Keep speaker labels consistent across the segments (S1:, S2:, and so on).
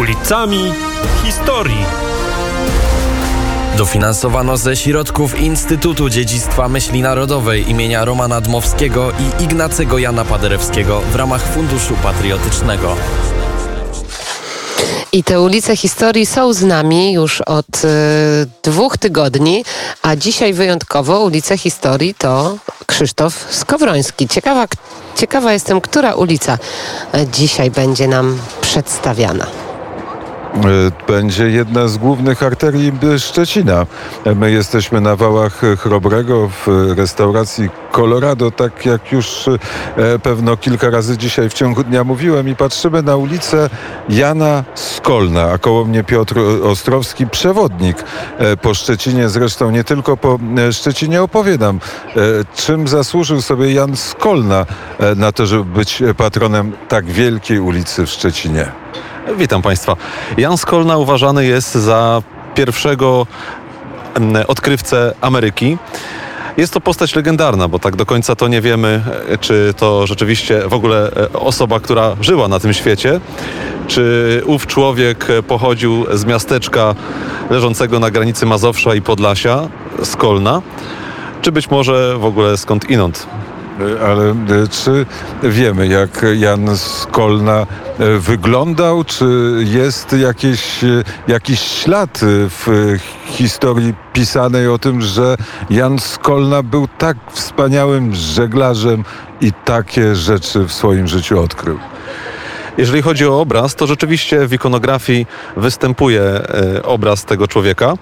S1: ulicami historii.
S2: Dofinansowano ze środków Instytutu Dziedzictwa Myśli Narodowej imienia Romana Dmowskiego i Ignacego Jana Paderewskiego w ramach Funduszu Patriotycznego.
S3: I te ulice historii są z nami już od y, dwóch tygodni, a dzisiaj wyjątkowo ulice historii to Krzysztof Skowroński. Ciekawa, ciekawa jestem, która ulica e, dzisiaj będzie nam przedstawiana.
S4: E, będzie jedna z głównych arterii Szczecina. My jesteśmy na wałach Chrobrego w restauracji Colorado, tak jak już e, pewno kilka razy dzisiaj w ciągu dnia mówiłem i patrzymy na ulicę Jana Skolna, a koło mnie Piotr Ostrowski, przewodnik e, po Szczecinie, zresztą nie tylko po Szczecinie opowie nam, czym zasłużył sobie Jan Skolna na to, żeby być patronem tak wielkiej ulicy w Szczecinie.
S5: Witam Państwa. Jan Skolna uważany jest za pierwszego odkrywcę Ameryki. Jest to postać legendarna, bo tak do końca to nie wiemy, e, czy to rzeczywiście w ogóle e, osoba, która żyła na tym świecie, czy ów człowiek pochodził z miasteczka leżącego na granicy Mazowsza i Podlasia, Skolna, czy być może w ogóle skąd inąd.
S4: Ale e, czy wiemy, jak Jan Skolna e, wyglądał? Czy jest jakieś, e, jakiś ślad w historii pisanej o tym, że Jan Skolna był tak wspaniałym żeglarzem i takie rzeczy w swoim życiu odkrył?
S5: Jeżeli chodzi o obraz, to rzeczywiście w ikonografii występuje e, obraz tego człowieka.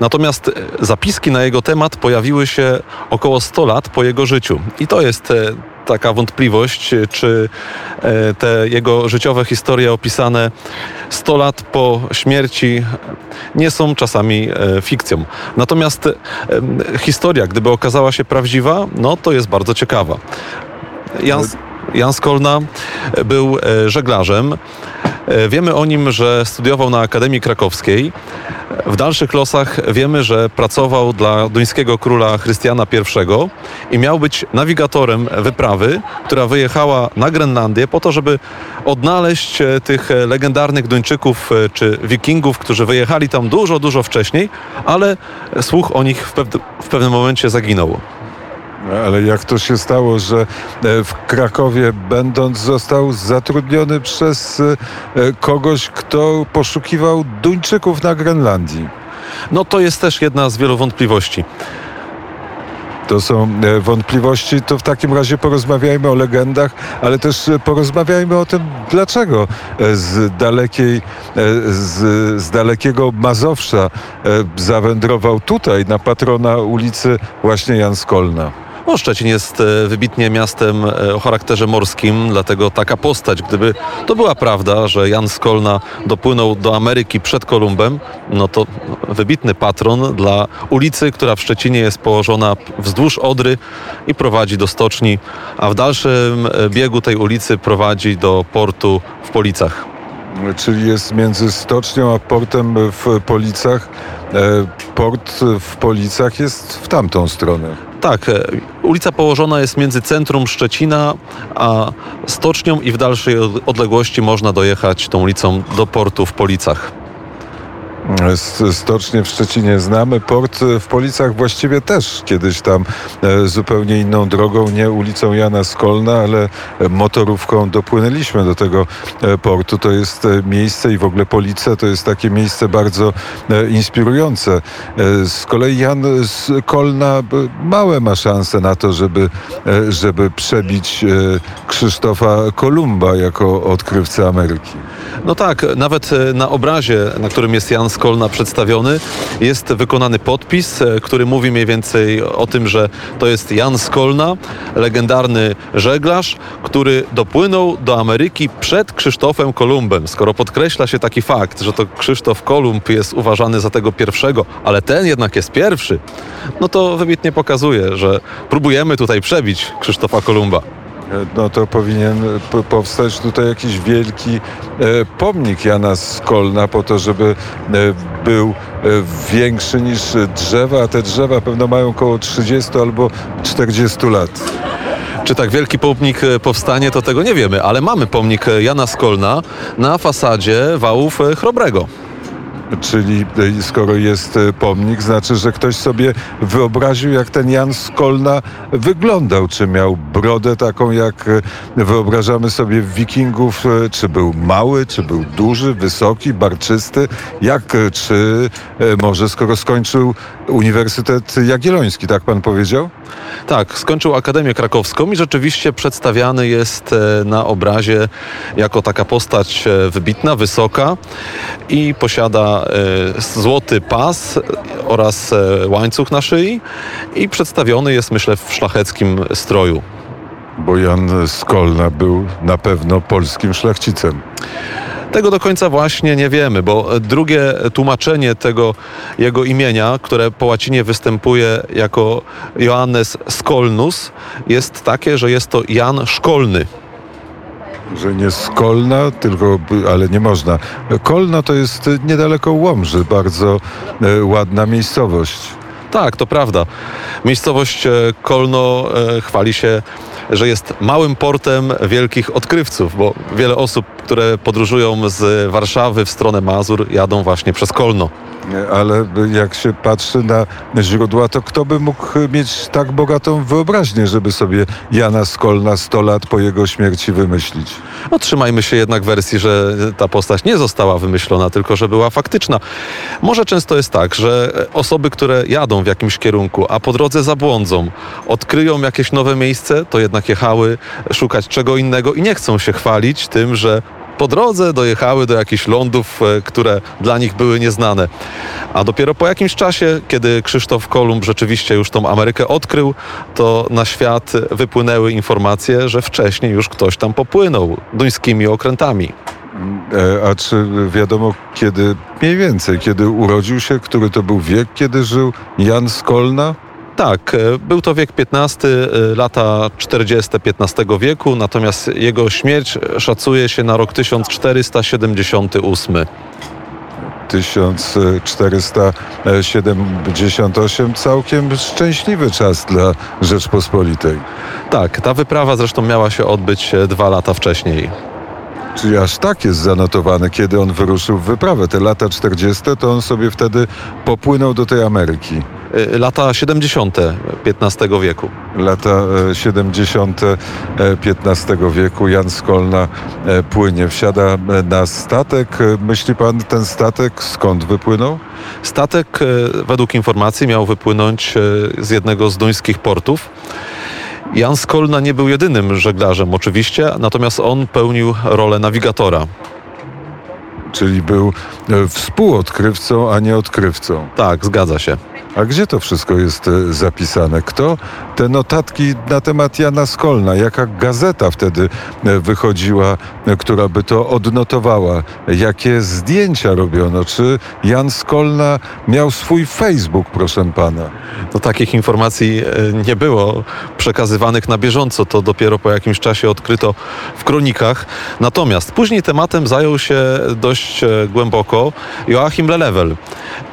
S5: Natomiast e, zapiski na jego temat pojawiły się około 100 lat po jego życiu. I to jest e, taka wątpliwość, czy te jego życiowe historie opisane 100 lat po śmierci nie są czasami fikcją. Natomiast historia, gdyby okazała się prawdziwa, no to jest bardzo ciekawa. Jan... Jan Skolna był e, żeglarzem. E, wiemy o nim, że studiował na Akademii Krakowskiej. W dalszych losach wiemy, że pracował dla duńskiego króla Chrystiana I i miał być nawigatorem wyprawy, która wyjechała na Grenlandię po to, żeby odnaleźć e, tych legendarnych Duńczyków czy Wikingów, którzy wyjechali tam dużo, dużo wcześniej, ale słuch o nich w, w pewnym momencie zaginął.
S4: Ale jak to się stało, że e, w Krakowie będąc został zatrudniony przez e, kogoś, kto poszukiwał Duńczyków na Grenlandii?
S5: No to jest też jedna z wielu wątpliwości.
S4: To są e, wątpliwości, to w takim razie porozmawiajmy o legendach, ale też porozmawiajmy o tym, dlaczego z dalekiej, z, z dalekiego Mazowsza zawędrował tutaj na patrona ulicy właśnie Jan Skolna.
S5: No, Szczecin jest e, wybitnie miastem e, o charakterze morskim, dlatego taka postać, gdyby to była prawda, że Jan Skolna dopłynął do Ameryki przed Kolumbem, no to wybitny patron dla ulicy, która w Szczecinie jest położona wzdłuż Odry i prowadzi do stoczni, a w dalszym e, biegu tej ulicy prowadzi do portu w Policach.
S4: Czyli jest między stocznią a portem w Policach. Port w Policach jest w tamtą stronę.
S5: Tak, e, ulica położona jest między centrum Szczecina a stocznią i w dalszej odległości można dojechać tą ulicą do portu w Policach.
S4: Stocznie w Szczecinie znamy, port w Policach właściwie też kiedyś tam e, zupełnie inną drogą, nie ulicą Jana Skolna, ale motorówką dopłynęliśmy do tego e, portu. To jest e, miejsce i w ogóle Police to jest takie miejsce bardzo inspirujące. Z kolei Jan Skolna małe ma szanse na to, żeby, żeby przebić Krzysztofa Kolumba jako odkrywcę Ameryki.
S5: No tak, nawet na obrazie, na którym jest Jan Skolna przedstawiony, jest wykonany podpis, e, który mówi mniej więcej o tym, że to jest Jan Skolna, legendarny żeglarz, który dopłynął do Ameryki przed Krzysztofem Kolumbem. Skoro podkreśla się taki fakt, że to Krzysztof Kolumb jest uważany za tego pierwszego, ale ten jednak jest pierwszy, no to wybitnie pokazuje, że próbujemy tutaj przebić Krzysztofa Kolumba
S4: no to powinien powstać tutaj jakiś wielki e, pomnik Jana Skolna po to, żeby e, był e, większy niż drzewa, a te drzewa pewno mają około 30 albo 40 lat.
S5: Czy tak wielki pomnik powstanie, to tego nie wiemy, ale mamy pomnik Jana Skolna na fasadzie wałów Chrobrego.
S4: Czyli e, skoro jest e, pomnik, znaczy, że ktoś sobie wyobraził, jak ten Jan Skolna wyglądał. Czy miał brodę taką, jak e, wyobrażamy sobie wikingów, czy był mały, czy był duży, wysoki, barczysty, jak, czy może skoro skończył Uniwersytet Jagielloński, tak pan powiedział?
S5: Tak, skończył Akademię Krakowską i rzeczywiście przedstawiany jest na obrazie jako taka postać wybitna, wysoka i posiada e, złoty pas oraz e, łańcuch na szyi i przedstawiony jest, myślę, w szlacheckim stroju.
S4: Bo Jan Skolna był na pewno polskim szlachcicem.
S5: Tego do końca właśnie nie wiemy, bo drugie tłumaczenie tego jego imienia, które po łacinie występuje jako Johannes Skolnus, jest takie, że jest to Jan Szkolny.
S4: Że nie z Kolna, tylko, ale nie można. Kolno to jest niedaleko Łomży, bardzo e, ładna miejscowość.
S5: Tak, to prawda. Miejscowość e, Kolno e, chwali się, że jest małym portem wielkich odkrywców, bo wiele osób, które podróżują z Warszawy w stronę Mazur, jadą właśnie przez Kolno.
S4: Ale jak się patrzy na źródła, to kto by mógł mieć tak bogatą wyobraźnię, żeby sobie Jana Skolna 100 lat po jego śmierci wymyślić?
S5: No, trzymajmy się jednak wersji, że ta postać nie została wymyślona, tylko że była faktyczna. Może często jest tak, że osoby, które jadą w jakimś kierunku, a po drodze zabłądzą, odkryją jakieś nowe miejsce, to jednak jechały szukać czego innego i nie chcą się chwalić tym, że po drodze dojechały do jakichś lądów, e, które dla nich były nieznane. A dopiero po jakimś czasie, kiedy Krzysztof Kolumb rzeczywiście już tą Amerykę odkrył, to na świat wypłynęły informacje, że wcześniej już ktoś tam popłynął duńskimi okrętami.
S4: E, A czy wiadomo kiedy, mniej więcej, kiedy urodził się, który to był wiek, kiedy żył Jan Skolna?
S5: Tak, e, był to wiek XV, e, lata 40 XV wieku, natomiast jego śmierć szacuje się na rok 1478.
S4: 1478, całkiem szczęśliwy czas dla Rzeczpospolitej.
S5: Tak, ta wyprawa zresztą miała się odbyć e, dwa lata wcześniej.
S4: Czyli aż tak jest zanotowane, kiedy on wyruszył w wyprawę. Te lata 40, to on sobie wtedy popłynął do tej Ameryki.
S5: E, Lata 70 XV wieku.
S4: Lata e, 70. e, XV wieku Jan Skolna e, płynie, wsiada e, na statek. E, Myśli pan, ten statek skąd wypłynął?
S5: Statek, e, według informacji, miał wypłynąć e, z jednego z duńskich portów. Jan Skolna nie był jedynym żeglarzem oczywiście, natomiast on pełnił rolę nawigatora.
S4: Czyli był e, współodkrywcą, a nie odkrywcą.
S5: Tak, zgadza się.
S4: A gdzie to wszystko jest e, zapisane? Kto te notatki na temat Jana Skolna? Jaka gazeta wtedy e, wychodziła, która by to odnotowała? Jakie zdjęcia robiono? Czy Jan Skolna miał swój Facebook, proszę pana?
S5: No, takich informacji nie było przekazywanych na bieżąco. To dopiero po jakimś czasie odkryto w kronikach. Natomiast później tematem zajął się dość e, głęboko Joachim Lelewel.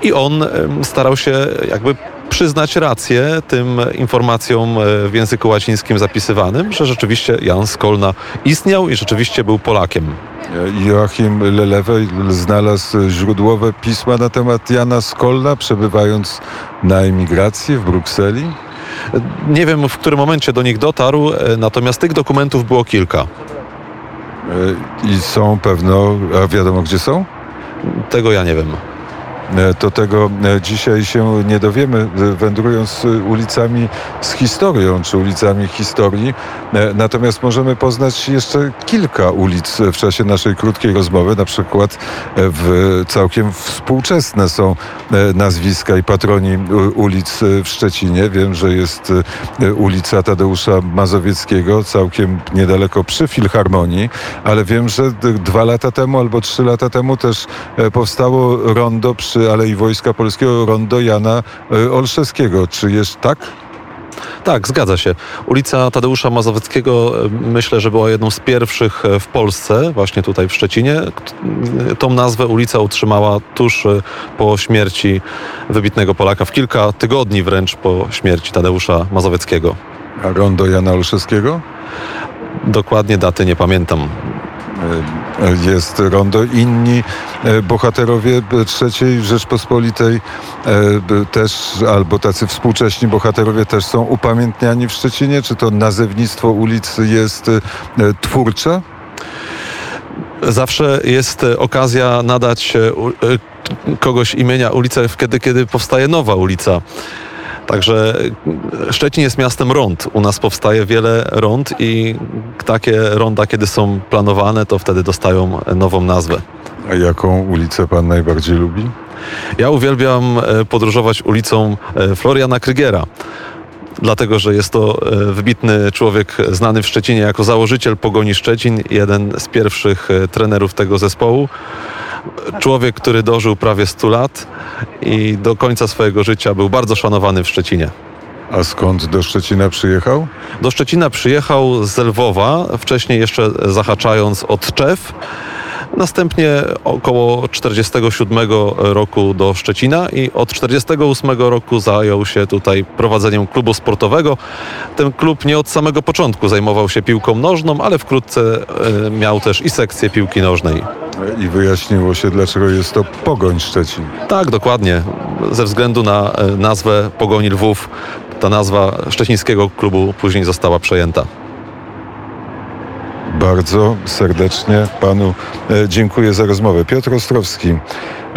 S5: I on em, starał się jakby przyznać rację tym informacjom e, w języku łacińskim zapisywanym, że rzeczywiście Jan Skolna istniał i rzeczywiście był Polakiem.
S4: E, Joachim Lelewej znalazł źródłowe pisma na temat Jana Skolna, przebywając na emigracji w Brukseli.
S5: Nie wiem, w którym momencie do nich dotarł, e, natomiast tych dokumentów było kilka.
S4: I są pewno, a wiadomo gdzie są?
S5: Tego ja nie wiem.
S4: E, To tego e, dzisiaj się nie dowiemy, e, wędrując e, ulicami z historią, czy ulicami historii. E, Natomiast możemy poznać jeszcze kilka ulic w czasie naszej krótkiej rozmowy. Na przykład e, w całkiem współczesne są e, nazwiska i patroni ulic e, w Szczecinie. Wiem, że jest e, ulica Tadeusza Mazowieckiego, całkiem niedaleko przy Filharmonii, ale wiem, że dwa lata temu albo trzy lata temu też e, powstało rondo przy Alei Wojska Polskiego, rondo Jana e, Olszewskiego. Czy jest tak?
S5: Tak, zgadza się. Ulica Tadeusza Mazowieckiego e, myślę, że była jedną z pierwszych e, w Polsce, właśnie tutaj w Szczecinie. Tą nazwę ulica utrzymała tuż po śmierci wybitnego Polaka, w kilka tygodni wręcz po śmierci Tadeusza Mazowieckiego.
S4: A rondo Jana Olszewskiego?
S5: Dokładnie daty nie pamiętam.
S4: E, Jest rondo. Inni e, bohaterowie e, trzeciej Rzeczpospolitej e, też, albo tacy współcześni bohaterowie też są upamiętniani w Szczecinie? Czy to nazewnictwo ulic jest e, twórcze?
S5: Zawsze jest e, okazja nadać e, e, kogoś imienia ulicę wtedy, kiedy powstaje nowa ulica. Także Szczecin jest miastem rond. U nas powstaje wiele rond i takie ronda, kiedy są planowane, to wtedy dostają nową nazwę.
S4: A jaką ulicę pan najbardziej lubi?
S5: Ja uwielbiam e, podróżować ulicą e, Floriana Krygera. Dlatego, że jest to e, wybitny człowiek znany w Szczecinie jako założyciel Pogoni Szczecin, jeden z pierwszych trenerów tego zespołu. Człowiek, który dożył prawie 100 lat i do końca swojego życia był bardzo szanowany w Szczecinie.
S4: A skąd do Szczecina przyjechał?
S5: Do Szczecina przyjechał z Lwowa, wcześniej jeszcze zahaczając od Czew. Następnie około 47 roku do Szczecina i od 48 roku zajął się tutaj prowadzeniem klubu sportowego. Ten klub nie od samego początku zajmował się piłką nożną, ale wkrótce e, miał też i sekcję piłki nożnej.
S4: I wyjaśniło się, dlaczego jest to Pogoń Szczecin.
S5: Tak, dokładnie. Ze względu na e, nazwę Pogoni Lwów, ta nazwa szczecińskiego klubu później została przejęta.
S4: Bardzo serdecznie panu e, dziękuję za rozmowę. Piotr Ostrowski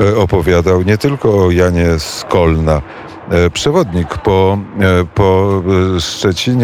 S4: e, opowiadał nie tylko o Janie Skolna, e, przewodnik po, po Szczecinie.